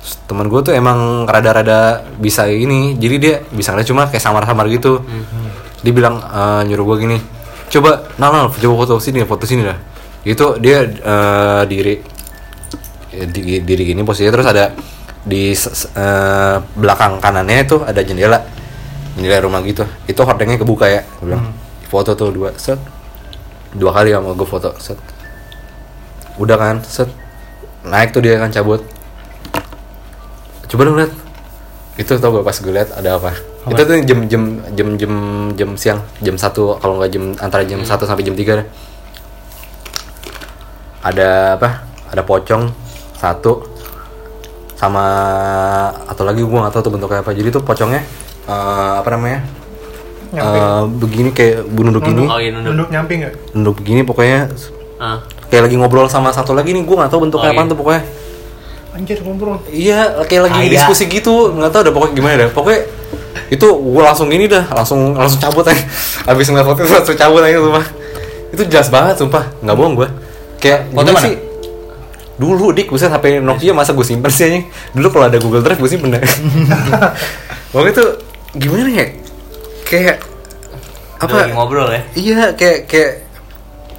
"S- teman gue tuh emang rada-rada bisa ini jadi dia bisa ngeliat cuma kayak samar-samar gitu. Dia bilang eh, nyuruh gue gini coba nah nah coba foto sini foto sini dah. Itu dia eh, diri eh, di, diri gini posisinya terus ada di eh, belakang kanannya itu ada jendela jendela rumah gitu. Itu hordengnya kebuka ya gue bilang. Foto tuh dua set. Dua kali sama gue foto set udah kan set. Naik tuh dia kan cabut. Coba dong lihat itu tau gak pas gue lihat ada apa? Itu tuh jam jam jam jam jam siang. Jam satu kalau nggak jam antara jam satu sampai jam tiga deh. ada apa? Ada pocong satu. Sama atau lagi gue nggak tahu tuh bentuknya apa. Jadi tuh pocongnya eh, apa namanya? Nyamping. Eh, begini kayak nunduk. Gini oh iya nunduk. Nunduk nyamping nggak? nunduk begini pokoknya Ah. Kayak lagi ngobrol sama satu lagi nih gue nggak tahu bentuknya Oh, iya. tuh pokoknya Anjir ngobrol. Iya, kayak lagi Kayak. diskusi gitu, nggak tahu dah pokoknya gimana dah. Pokoknya itu gue langsung ini dah, langsung langsung cabut aja. Abis ngeliat foto itu langsung cabut aja sumpah. Itu jelas banget sumpah, nggak bohong gue. Kayak Foto gimana mana? sih? Dulu dik, buset HP Nokia masa gue simpen sih anjing. Dulu kalau ada Google Drive gue simpen dah. Pokoknya itu gimana ya? Kayak Udah apa? lagi ngobrol ya. Iya, kayak kayak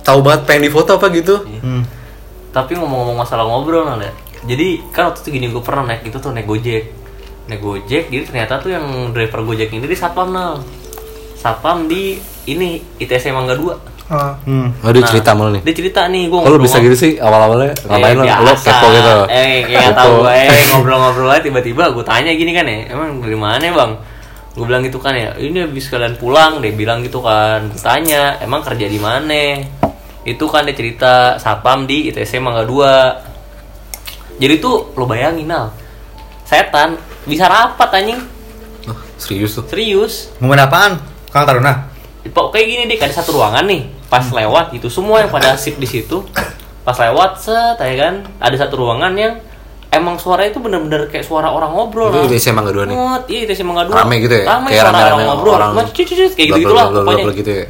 tahu banget pengen difoto apa gitu. Hmm. Tapi ngomong-ngomong masalah ngobrol ya. Jadi kan waktu itu gini gue pernah naik itu tuh naik Gojek. Naik Gojek, jadi ternyata tuh yang driver Gojek ini di satpam Nal. Satpam di ini ITC Mangga 2. Ah, Hmm. Oh dia cerita malu nih. Dia cerita nih gue Oh lu bisa gitu sih awal-awalnya ngapain lo? Lo kepo gitu. Eh, kayak tahu gue eh, ngobrol-ngobrol aja tiba-tiba gue tanya gini kan ya, emang dari mana ya, bang? Gue bilang gitu kan ya, ini habis kalian pulang, dia bilang gitu kan. Gue tanya, emang kerja di mana? Itu kan dia cerita sapam di ITC Mangga 2 Jadi tuh lo bayangin Nal, setan bisa rapat anjing, Oh, serius tuh. serius. Ngomongin apaan? Kang Taruna. Kayak gini deh, ada satu ruangan nih. Pas lewat gitu, semua yang pada sip di situ. Pas lewat set, ya kan, ada satu ruangan yang emang suara itu bener-bener kayak suara orang ngobrol. Itu. ITC Mangga Dua nih. Mut, iya itu Mangga dua. Rame gitu ya? Rame Kayak suara rame-rame orang ngobrol. orang kayak gitu gitulah Blablabla, pokoknya. gitu ya.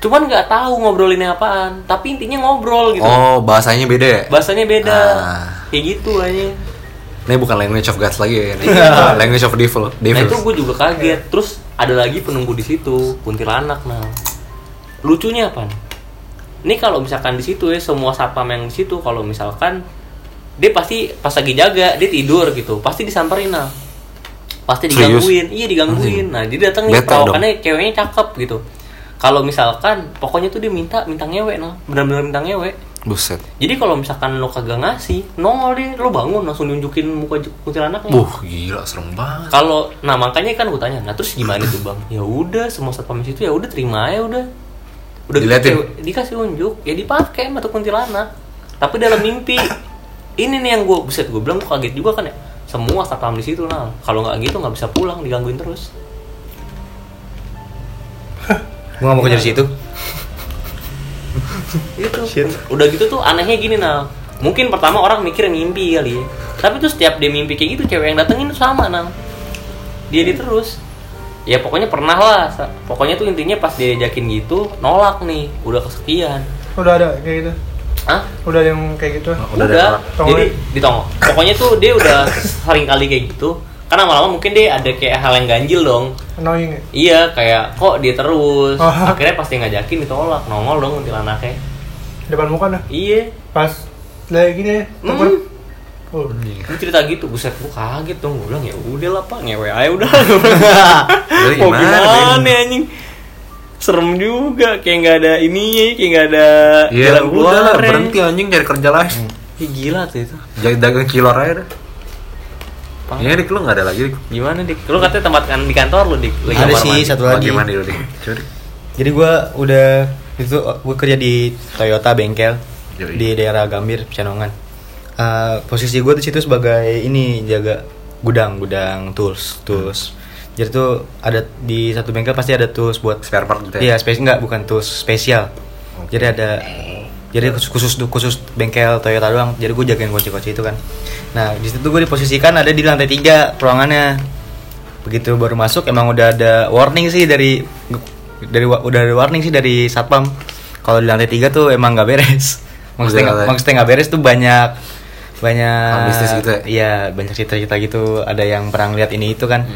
Cuman nggak tahu ngobrolinnya apaan, tapi intinya ngobrol gitu. Oh, bahasanya beda ya? Bahasanya beda. Ah. Kayak gitu aja. Ini bukan language of gods lagi ya. Ini language of devil. Nah itu gue juga kaget. Terus ada lagi penunggu di situ, kuntilanak nah. Lucunya apa? Ini kalau misalkan di situ ya semua satpam yang di situ kalau misalkan dia pasti pas lagi jaga dia tidur gitu, pasti disamperin nah. Pasti Serius? digangguin, iya digangguin. Nah dia datang nih perawakannya ceweknya cakep gitu. Kalau misalkan pokoknya tuh dia minta minta ngewe nah, benar-benar minta ngewe. Buset. Jadi kalau misalkan lo kagak ngasih, nongol deh, lo bangun langsung nunjukin muka kuntilanaknya. Buh, gila serem banget. Kalau nah makanya kan gue tanya, nah terus gimana tuh bang? Ya udah semua satpam di situ ya udah terima aja udah. Udah Diliatin? dikasih unjuk, ya dipakai sama tuh kuntilanak. Tapi dalam mimpi. Ini nih yang gue buset gue bilang gue kaget juga kan ya. Semua satpam di situ nah. Kalau nggak gitu nggak bisa pulang digangguin terus. Gua gak mau kerja di situ. Gitu. Shit. Udah gitu tuh anehnya gini nah. Mungkin pertama orang mikir mimpi kali ya. Tapi tuh setiap dia mimpi kayak gitu cewek yang datengin tuh sama nah. Dia di terus. Ya pokoknya pernah lah. Pokoknya tuh intinya pas dia ajakin gitu nolak nih. Udah kesekian. udah ada kayak gitu. Hah? Udah ada yang kayak gitu. Udah Udah. Jadi ditongok. Pokoknya tuh dia udah sering kali kayak gitu. Karena lama-lama mungkin dia ada kayak hal yang ganjil dong. Annoying. ya? Iya, kayak kok dia terus. Oh. Akhirnya pas dia ngajakin ditolak, nongol dong kuntilanaknya. Depan muka dah. Iya. Pas lagi gini ya. Hmm. Oh. Gue cerita gitu, buset gue kaget dong. Gue bilang ya udah lah pak, ngewe aja udah. Mau gimana, anjing? Serem juga, kayak nggak ada ini, kayak nggak ada Ya jalan udah lah, keluar. berhenti anjing cari kerja lain. Ih, gila tuh itu. Jadi dagang cilor aja dah. Parah. Ya dik lu nggak ada lagi dik. Gimana dik? Lu katanya tempat kan di kantor lu dik. Lagi Ada sih mandi. satu Oh, lagi. Gimana dulu dik? Jadi gua udah itu gue kerja di Toyota bengkel Yoi. di daerah Gambir Pecenongan. Eh, posisi gue di situ sebagai ini jaga gudang gudang tools tools. jadi tuh ada di satu bengkel pasti ada tools buat spare part gitu Iya, spesial enggak, bukan tools spesial. Jadi ada jadi khusus khusus khusus bengkel Toyota doang. Jadi gue jagain kunci-kunci itu kan. Nah, di situ gue diposisikan ada di lantai tiga ruangannya. Begitu baru masuk emang udah ada warning sih dari dari udah ada warning sih dari satpam. Kalau di lantai tiga tuh emang nggak beres. Maksudnya nggak beres tuh banyak banyak bisnis gitu ya? Iya, banyak cerita-cerita gitu. Ada yang pernah lihat ini itu kan.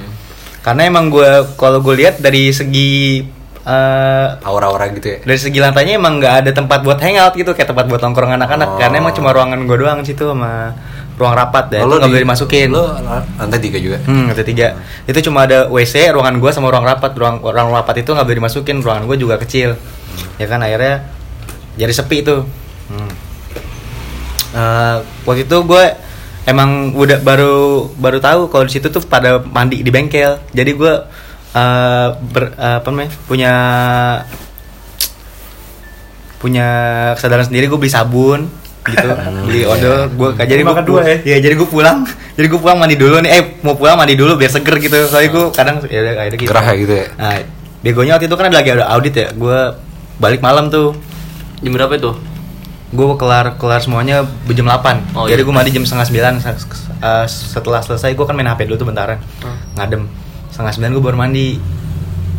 Karena emang gue kalau gue lihat dari segi eh, aura-aura gitu ya? dari segi lantainya emang nggak ada tempat buat hangout gitu kayak tempat buat nongkrong anak-anak. Oh. karena emang cuma ruangan gue doang situ sama ruang rapat dan Oh, itu nggak boleh dimasukin. lo lantai tiga juga? Hmm lantai tiga. Itu cuma ada wc ruangan gue sama ruang rapat. Ruang ruang rapat itu nggak boleh dimasukin ruangan gue juga kecil. Ya kan akhirnya jadi sepi itu hmm. Eh, waktu itu gue emang udah baru baru tahu kalau di situ tuh pada mandi di bengkel. Jadi gue eh, ber, eh, apa namanya? Punya punya kesadaran sendiri gue beli sabun gitu. Beli odol gue jadi gue kedua ya? Iya, jadi gue pulang. Jadi gue pulang mandi dulu nih. Eh mau pulang mandi dulu biar seger gitu. Soalnya gue kadang ya udah kayak gitu. Gerah ya gitu ya? nah begonya waktu itu kan ada lagi ada audit ya. Gue balik malam tuh. Jam berapa itu? gue kelar kelar semuanya jam 8 Oh, jadi iya. gue mandi jam setengah sembilan. Se- eh, setelah selesai gue kan main hp dulu tuh bentaran. Hmm. ngadem setengah sembilan gue baru mandi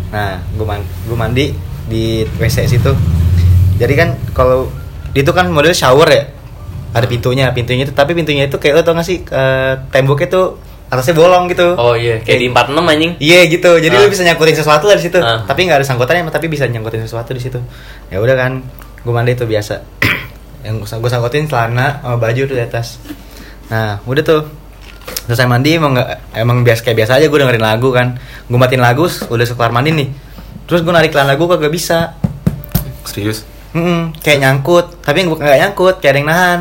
nah gue man gue mandi di wc situ jadi kan kalau itu kan model shower ya ada pintunya pintunya itu tapi pintunya itu kayak lo tau gak sih eh, temboknya tuh atasnya bolong gitu Oh iya, kayak di 46 anjing. Iya gitu, jadi Ah. lu bisa nyangkutin sesuatu dari situ. Ah. Tapi nggak ada sangkutannya, tapi bisa nyangkutin sesuatu di situ. Ya udah kan, gue mandi itu biasa. Yang gue sangkutin celana sama baju tuh di atas. Nah, udah tuh. Selesai mandi emang emang biasa kayak biasa aja gue dengerin lagu kan. Gue matiin lagu, udah sekelar mandi nih. Terus gue narik celana gue kagak bisa. serius Hmm, kayak nyangkut, tapi gue nggak nyangkut, kayak ada yang nahan.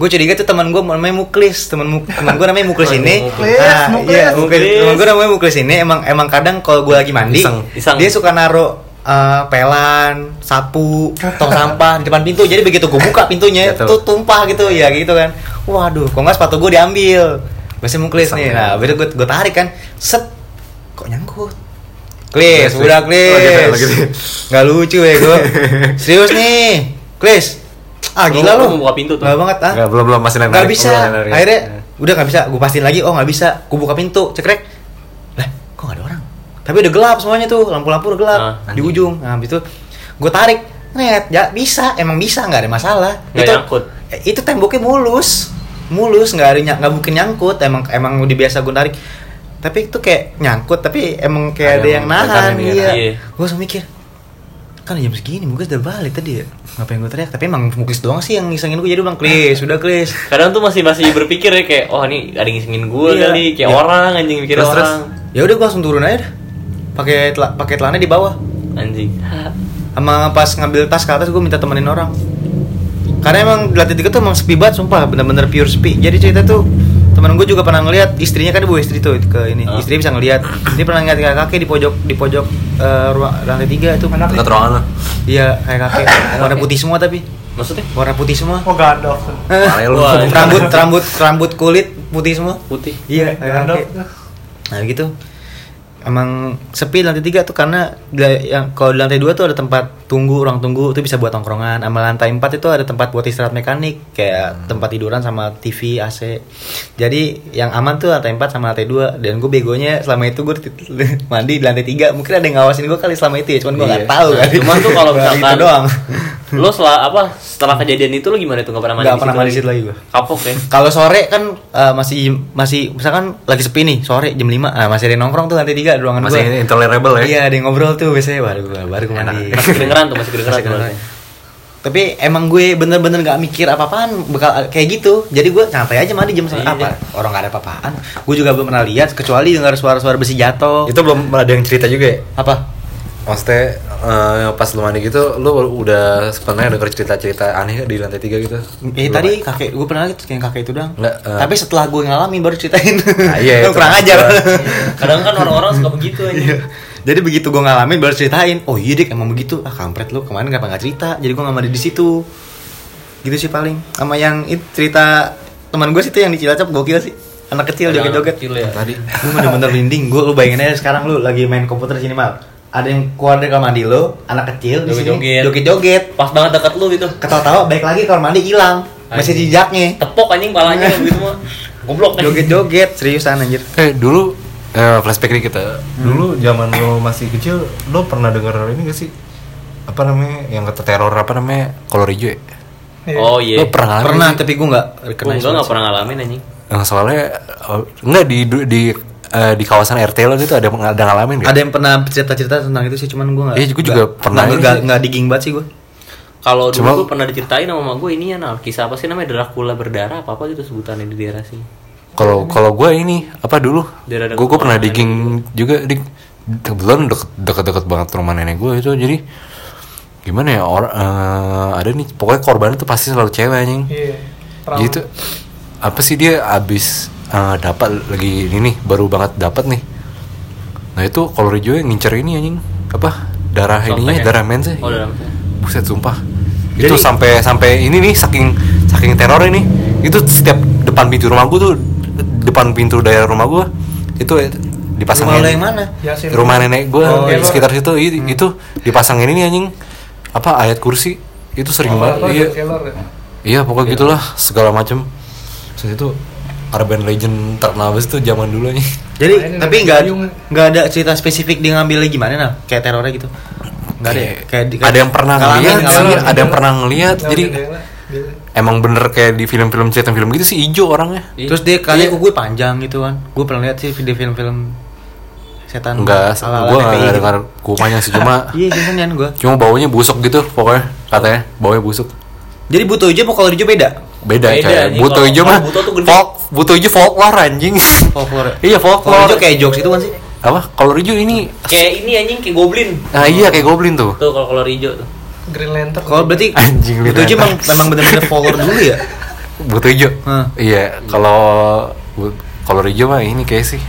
Gue curiga tuh teman gue namanya Muklis, teman mu teman gue namanya Muklis ini. Muklis. Nah, Muklis, iya, Muklis. Teman gue namanya Muklis ini emang emang kadang kalau gue lagi mandi, Iseng. Iseng. dia suka naruh eh, pelan, sapu, tong sampah di depan pintu. Jadi begitu gue buka pintunya, Jatuh. tuh tumpah gitu ya gitu kan. Waduh, kok nggak sepatu gue diambil. Masih Muklis Iseng nih. Nah, begitu gue gue tarik kan, set, kok nyangkut. Klis, Klis, udah Klis. Oh, gitu Klis. gitu. Nggak lucu ya gue. Serius nih, Klis. Ah gila lu lu. mau buka pintu tuh? Nggak banget ah. Nggak, belum belum masih narik Nggak bisa. belum narik. Akhirnya udah nggak bisa. Gue pastiin lagi. Oh nggak bisa. Gue buka pintu. Cekrek. Lah, kok nggak ada orang? Tapi udah gelap semuanya tuh. Lampu-lampu udah gelap Ah, di ujung. Nah, habis itu gue tarik. Net, ya bisa. Emang bisa. Nggak ada masalah. Nggak itu nyangkut? Itu temboknya mulus. Mulus. Nggak ada nggak mungkin nyangkut. Emang emang udah biasa gue tarik. Tapi itu kayak nyangkut. Tapi emang kayak Ada ada, yang yang nahan. pegang ini ya. Iya. Iya. Gue mikir kan jam segini mungkin udah balik tadi ya ngapain gue teriak tapi emang muklis doang sih yang ngisengin gue jadi bilang klis udah klis Kadang tuh masih masih berpikir ya kayak oh ini ada yang ngisengin gue Iya. kali, kayak Iya. orang anjing mikir Terus, orang. ya udah gue langsung turun aja pakai tela- pakai celana di bawah Anjing. Sama pas ngambil tas ke atas gue minta temenin orang. Karena emang di lantai tiga tuh emang sepi banget sumpah. Bener-bener pure sepi. Jadi cerita tuh temen gue juga pernah ngeliat istrinya kan ibu istri tuh ke ini. Ah. istri bisa ngeliat. Dia pernah ngeliat kayak kakek di pojok di pojok eh, ruang lantai tiga itu. Anak dekat ruangan lo iya kayak kakek. Warna putih semua tapi. Maksudnya? Warna putih semua. Oh. Wah, rambut rambut rambut kulit putih semua. Putih. iya kayak kakek. Nah gitu emang sepi lantai tiga tuh karena yang kalau di lantai dua tuh ada tempat tunggu ruang tunggu itu bisa buat tongkrongan. Sama lantai empat itu ada tempat buat istirahat mekanik kayak tempat tiduran sama TV AC jadi yang aman tuh lantai empat sama lantai dua. Dan gue begonya selama itu gue mandi di lantai tiga. Mungkin ada yang ngawasin gue kali selama itu ya cuman gue Iya. nggak tahu Nah, kan. cuman tuh kalau misalkan doang Lo setelah apa? Setelah kejadian itu lo gimana tuh nggak pernah mandi? nggak di pernah situ mandi di situ lagi gue Kapok ya. Kalau sore kan eh, masih masih misalkan lagi sepi nih sore jam 5 nah masih ada yang nongkrong tuh lantai tiga di ruangan masih gua. intolerable ya Iya ada yang ngobrol tuh biasanya baru gue baru gue mandi. Masih kedengeran tuh, masih kedengeran Masih tuh. kedengeran. Tapi emang gue bener-bener gak mikir apa-apaan bakal kayak gitu. Jadi gue santai aja mandi jam Iya. apa? Orang gak ada apa-apaan. Gue juga belum pernah lihat kecuali dengar suara-suara besi jatuh. itu belum ada yang cerita juga ya apa? Maksudnya eh, pas lu mandi gitu lu udah sebenarnya denger cerita-cerita aneh di lantai tiga gitu Eh Belum tadi ada? kakek gue pernah lihat kayak kakek itu doang. Nggak, eh. Tapi setelah gue ngalamin baru ceritain. Nah, iya, Lu itu kurang ajar. Kadang kan orang-orang suka begitu aja. Iya. Jadi begitu gue ngalamin baru ceritain. Oh iya dik emang begitu. Ah kampret lu kemarin kenapa nggak cerita? Jadi gue nggak mandi di situ. Gitu sih paling. Sama yang itu cerita teman gue sih itu yang di Cilacap gokil sih. anak kecil joget-joget. kecil ya. Tadi Gue bener-bener merinding. Gue lu bayangin aja sekarang lu lagi main komputer sini mal. Ada yang keluar dari kamar mandi lu, anak kecil di sini Joget-joget. joget-joget. Pas banget dekat lu gitu. Ketawa-tawa balik lagi kamar mandi hilang. Masih jejaknya. Tepok anjing palanya gitu mah. Goblok kan. Joget-joget seriusan anjir. eh dulu eh, flashback nih kita. Dulu zaman lo masih kecil, lo pernah denger ini gak sih? Apa namanya? Yang kata teror apa namanya? Kolor hijau ya? Iya. Oh iya. Lo pernah ngalamin Pernah sih? tapi gue kena enggak enggak pernah ngalamin anjing. Yang soalnya oh, enggak di di eh, di kawasan RT lo itu ada ada ngalamin gak? Ada yang pernah cerita-cerita tentang itu sih, cuman gue nggak. Iya, gua juga nggak- pernah nggak- sih. nggak digging banget sih gue. Kalau dulu Cuma- gue pernah diceritain sama mama gue ini ya nah, kisah apa sih namanya Dracula berdarah apa apa gitu sebutannya di daerah sini. Kalau kalau gue ini apa dulu? Gue gue pernah digging juga di kebetulan deket deket deket banget rumah nenek gue itu jadi gimana ya orang ada nih pokoknya korban itu pasti selalu cewek anjing. Iya. Jadi tuh apa sih dia abis eh, dapat lagi ini nih baru banget dapat nih. Nah itu kolor hijau yang ngincer ini anjing apa darah ininya ya? darah mens Oh, darah mens. Buset sumpah. Jadi- itu sampai sampai ini nih saking saking teror ini itu setiap depan pintu rumah gua tuh depan pintu daerah rumah gua itu dipasangin Rumah yang mana? Yasin. rumah nenek gua Oh, di iya. sekitar situ i- itu dipasangin ini anjing apa ayat kursi itu sering Oh, banget iya ya? iya pokoknya gitulah segala macem terus itu urban legend terkenal banget tuh zaman dulu nih Jadi Nah, tapi nggak nggak ada cerita spesifik dia ngambilnya gimana nah kayak terornya gitu. Nggak ada. ya? Kayak di- ada yang pernah ngeliat sih ngalamin. ada yang pernah ngeliat jadi gitu. emang bener kayak di film-film cerita film gitu sih hijau orangnya Terus dia kali Iya. gue panjang gitu kan. Gue pernah lihat sih video film-film setan. enggak gue nggak gitu. dengar kumanya sih cuma Iya, season gue. cuma baunya busuk gitu pokoknya katanya baunya busuk Jadi butuh hijau apa kalau hijau beda? beda, Beda, kayak anjing. buto hijau mah buto tuh gede. folk buto hijau folklore anjing Folklore. iya Kalau folklore hijau kayak jokes itu kan sih. apa kalau hijau ini Kayak ini anjing kayak goblin. nah iya kayak goblin tuh Tuh kalau kolor hijau tuh. Green Lantern. Kalau berarti Anjing, butuh hijau lihat. memang memang benar-benar folklore dulu ya. buto hijau iya kalau kalau hijau mah ini kayak sih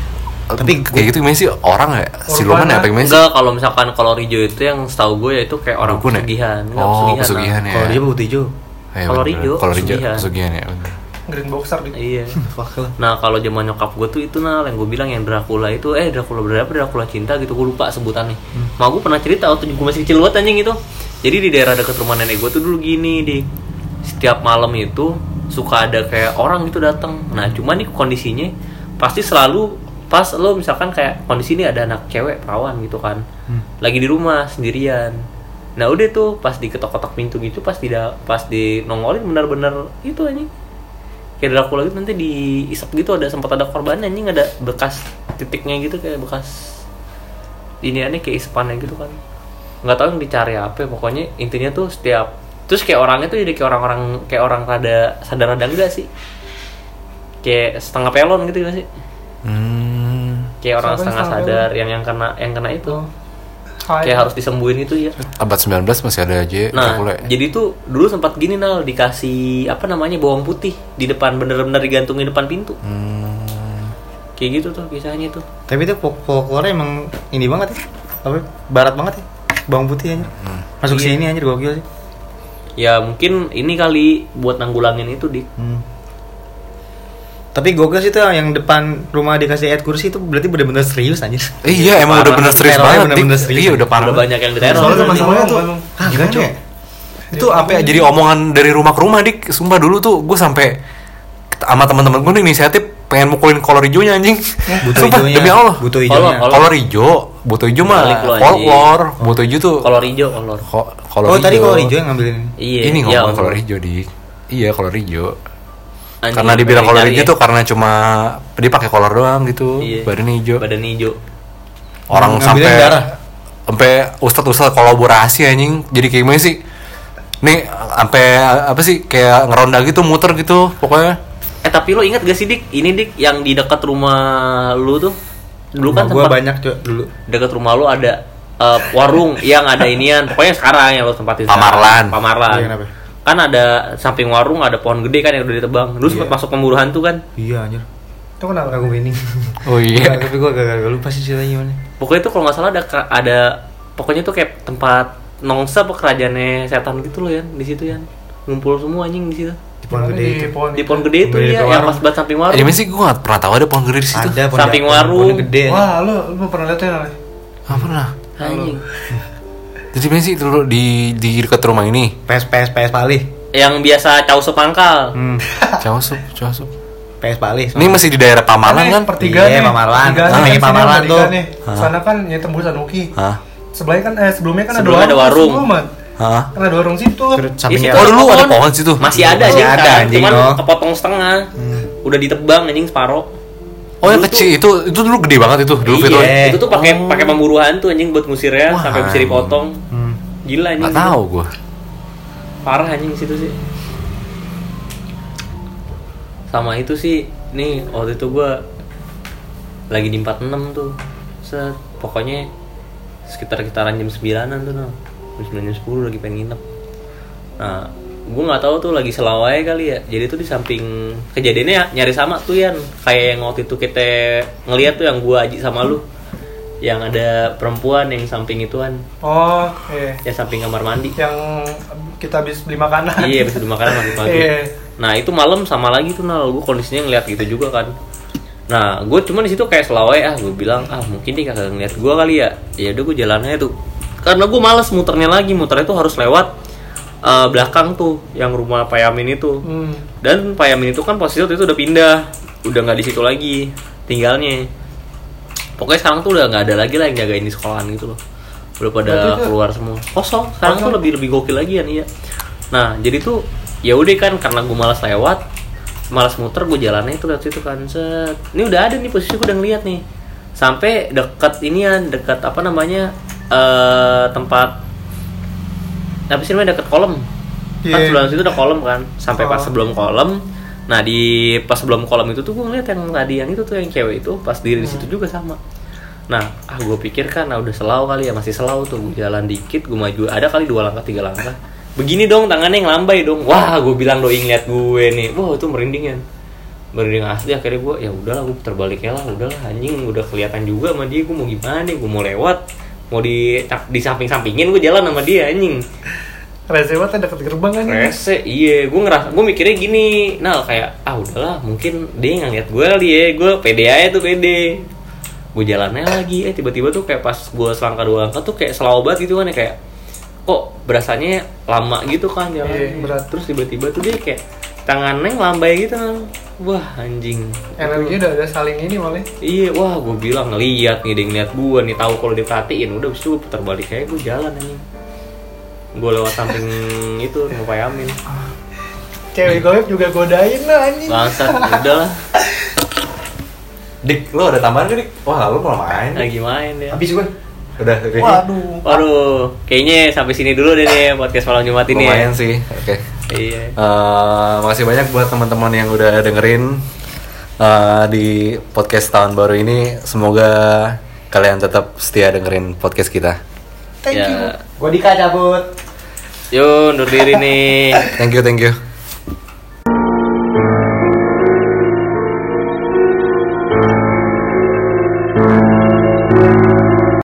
Tapi kayak gitu gimana sih orang ya siluman ya apa gimana sih Enggak, kalau misalkan kolor hijau itu yang setahu gue ya itu kayak orang Dukun ya? pesugihan. Enggak, oh pesugihan ya Kalau hijau butuh hijau. Iya, Kolor bener. hijau, kolor hijau pesugihan. pesugihan ya bener. Green Boxer di. Iya. Nah kalau zaman nyokap gue tuh itu nah yang gue bilang yang Dracula itu eh Dracula berapa Dracula cinta gitu gue lupa sebutannya. Hmm. Ma gue pernah cerita waktu gue masih kecil banget anjing itu. Jadi di daerah dekat rumah nenek gue tuh dulu gini di setiap malam itu suka ada kayak orang gitu datang. Nah cuman nih kondisinya pasti selalu pas lo misalkan kayak kondisi ini ada anak cewek perawan gitu kan Hmm. lagi di rumah sendirian nah udah tuh pas diketok-ketok pintu gitu pas tidak pas di nongolin benar-benar itu anjing kayak Dracula gitu nanti diisap gitu ada sempat ada korban anjing ada bekas titiknya gitu kayak bekas ini aneh kayak isapannya gitu kan. Nggak tahu yang dicari apa pokoknya intinya tuh setiap terus kayak orangnya tuh jadi kayak orang-orang kayak orang rada sadar rada enggak sih? Kayak setengah pelon gitu gak sih? Hmm, kayak orang Siapa setengah sadar yang yang kena yang kena itu. Oh. Hai. kayak harus disembuhin itu ya abad 19 masih ada aja Nah, Dracula ya? jadi tuh dulu sempat gini nal dikasih apa namanya bawang putih di depan bener-bener digantungin depan pintu. Hmm, Kayak gitu tuh kisahnya tuh. Tapi itu fol- folklore emang ini banget ya. Apa? Barat banget ya. Bawang putih anjir. Masuk Iya. sini anjir gokil sih. Ya mungkin ini kali buat nanggulangin itu dik. Hmm. Tapi gokil sih tuh yang depan rumah dikasih ayat kursi itu berarti bener-bener serius anjir. iya emang udah bener serius banget bener-bener Dik. serius. iya udah parah Udah banyak yang diteror. Soalnya sama-sama tuh ah, gimana ya? itu sampai jadi omongan dari rumah ke rumah dik sumpah dulu tuh gue sampai sama teman-teman gue nih inisiatif pengen mukulin kolor hijaunya anjing Butuh sumpah hijaunya. demi Allah Butuh Kolor, hijaunya. kolor. kolor hijau butuh hijau mah folklore butuh hijau tuh Kolor hijau, kolor. ko- kolor Oh, tadi kolor hijau yang ngambilin ini. Iya. ini ya ngomong kolor hijau dik iya kolor hijau Anjing, karena dibilang kolor hijau ya. tuh karena cuma dia pakai kolor doang gitu Iya. badannya hijau Badan hijau. orang Ngambilin sampai darah. sampai ustadz ustadz kolaborasi anjing jadi kayak gimana sih nih sampai apa sih kayak ngeronda gitu muter gitu pokoknya Eh tapi lo ingat gak sih dik? Ini dik yang di dekat rumah lu tuh. Dulu kan gua tempat banyak cuy dulu. dekat rumah lu ada eh, warung yang ada inian. Pokoknya sekarang yang lo tempatin sekarang. Pamarlan. Pamarlan. Iya, kenapa? Kan ada samping warung ada pohon gede kan yang udah ditebang. Dulu sempat Iya. masuk pemburu hantu kan. Iya anjir. Itu kenapa? Aku merinding. oh iya Tapi gua gak, lupa sih ceritanya gimana. Pokoknya itu kalau nggak salah ada ada pokoknya tuh kayak tempat nongsa apa kerajaannya setan gitu loh ya di situ ya. Ngumpul semua anjing di situ. Di Pohon gede di itu. pohon di pohon gede itu ya yang pas banget samping warung Di mana sih gue gak pernah tahu ada pohon gede di situ. Ada pohon Samping warung. pohon gede. wah lu lu pernah lihat ya Nal? Gak pernah. anjing Jadi mana sih dulu di di dekat rumah ini? PS PS PS Pali. yang biasa caw sepangkal Hmm. Jauh sup, jauh sup. PS Pali. Ini masih di daerah Pamalan kan? pertigaan Iya, nih Pamalan. Kan sini Pamalan ada tuh. nih. sana kan ya tembus Anuki Hah? sebelahnya kan eh sebelumnya kan Sebelumnya ada warung. semua, Man. Hah? kan ada warung situ sampingnya Di situ Oh, dulu ada pohon. situ? masih ada Masih anjing ada, anjing, cuman oh. kepotong setengah udah ditebang anjing separuh Oh yang kecil itu itu dulu gede banget itu dulu iya, itu tuh pakai pakai pemburuan tuh anjing buat ngusirnya Wah, sampai bisa dipotong. Hmm. gila anjing. Gak tahu gue. parah anjing situ sih. Sama itu sih nih waktu itu gua lagi di 46 tuh. Set pokoknya sekitar sekitaran jam 9an tuh no. jam 9 jam 10 lagi pengen nginep. Nah gue nggak tahu tuh lagi selawai kali ya. Jadi tuh di samping kejadiannya ya, nyari sama tuh Yan. Kayak yang waktu itu kita ngeliat tuh yang gua aji sama lu. Yang ada perempuan yang samping ituan oh iya. Yang samping kamar mandi. Yang kita habis beli makanan. Iya bisa dimakanan pagi-pagi Iya. nah itu malam sama lagi tuh nal. Gue kondisinya ngeliat gitu juga kan. Nah gue cuma di situ kayak selawai ah. Gue bilang ah mungkin dia kagak ngeliat gue kali ya. Ya udah gue jalannya tuh. Karena gue males muternya lagi. Muternya tuh harus lewat eh, belakang tuh yang rumah Pak Yamin itu. Hmm. dan Pak Yamin itu kan posisi itu udah pindah udah nggak di situ lagi tinggalnya. Pokoknya sekarang tuh udah nggak ada lagi lah yang jagain di sekolahan gitu loh. Udah pada keluar semua. Kosong. Sekarang tuh Kosong. lebih lebih gokil lagi ya iya nah jadi tuh ya udah kan karena gue malas lewat malas muter gue jalannya itu lewat situ kan. Set. Ini udah ada nih posisi gue udah ngeliat nih. Sampai dekat inian dekat apa namanya eh tempat apa sih namanya dekat kolom kan Iya. sebelah situ ada kolom kan. Sampai pas Oh. sebelum kolom nah di pas sebelum kolom itu tuh gue ngeliat yang tadi yang itu tuh yang cewek itu pas diri di situ Hmm. juga sama. Nah ah gue pikir kan nah udah selau kali ya masih selau tuh. Gue jalan dikit gue maju ada kali dua langkah tiga langkah. Begini dong tangannya yang lambai dong. Wah gue bilang doi ngeliat gue nih. Wah itu merinding ya. Merinding asli akhirnya gue ya udahlah gue terbalik ya lah udahlah anjing udah kelihatan juga sama dia gue mau gimana nih gue mau lewat mau di di samping sampingin gue jalan sama dia anjing Rese banget deket gerbang kan. Rese, iya, gue ngerasa, gue mikirnya gini, nah kayak, ah udahlah, mungkin dia nggak ngeliat gue kali ya, gue pede aja tuh pede. Gue jalannya lagi, eh tiba-tiba tuh kayak pas gue selangkah dua langkah tuh kayak selalu banget gitu kan ya kayak, kok berasanya lama gitu kan jalan. Iya, berat. Terus tiba-tiba tuh dia kayak tangannya ngelambai gitu kan. Wah anjing. Energinya udah ada saling ini malah. Iya, wah gue bilang ngeliat nih, dia ngeliat gue nih, tahu kalau diperhatiin, udah abis itu gue putar balik kayak gue jalan anjing. Gue lewat samping itu Pak Yamin. Cewek goib juga godain lah anjing. Bangsat, udah lah. Dik, lu ada tambahan gak dik? Wah, lu mau main? Lagi main dia. Habis gue. Udah, oke. Waduh. Waduh, kayaknya sampai sini dulu deh nih podcast malam Jumat ini ya. Lumayan sih. Oke. Iya. Eh, makasih banyak buat teman-teman yang udah dengerin eh, di podcast tahun baru ini. Semoga kalian tetap setia dengerin podcast kita. Thank you. ya. Gue Dika cabut. Yuk, undur diri nih. Thank you, thank you.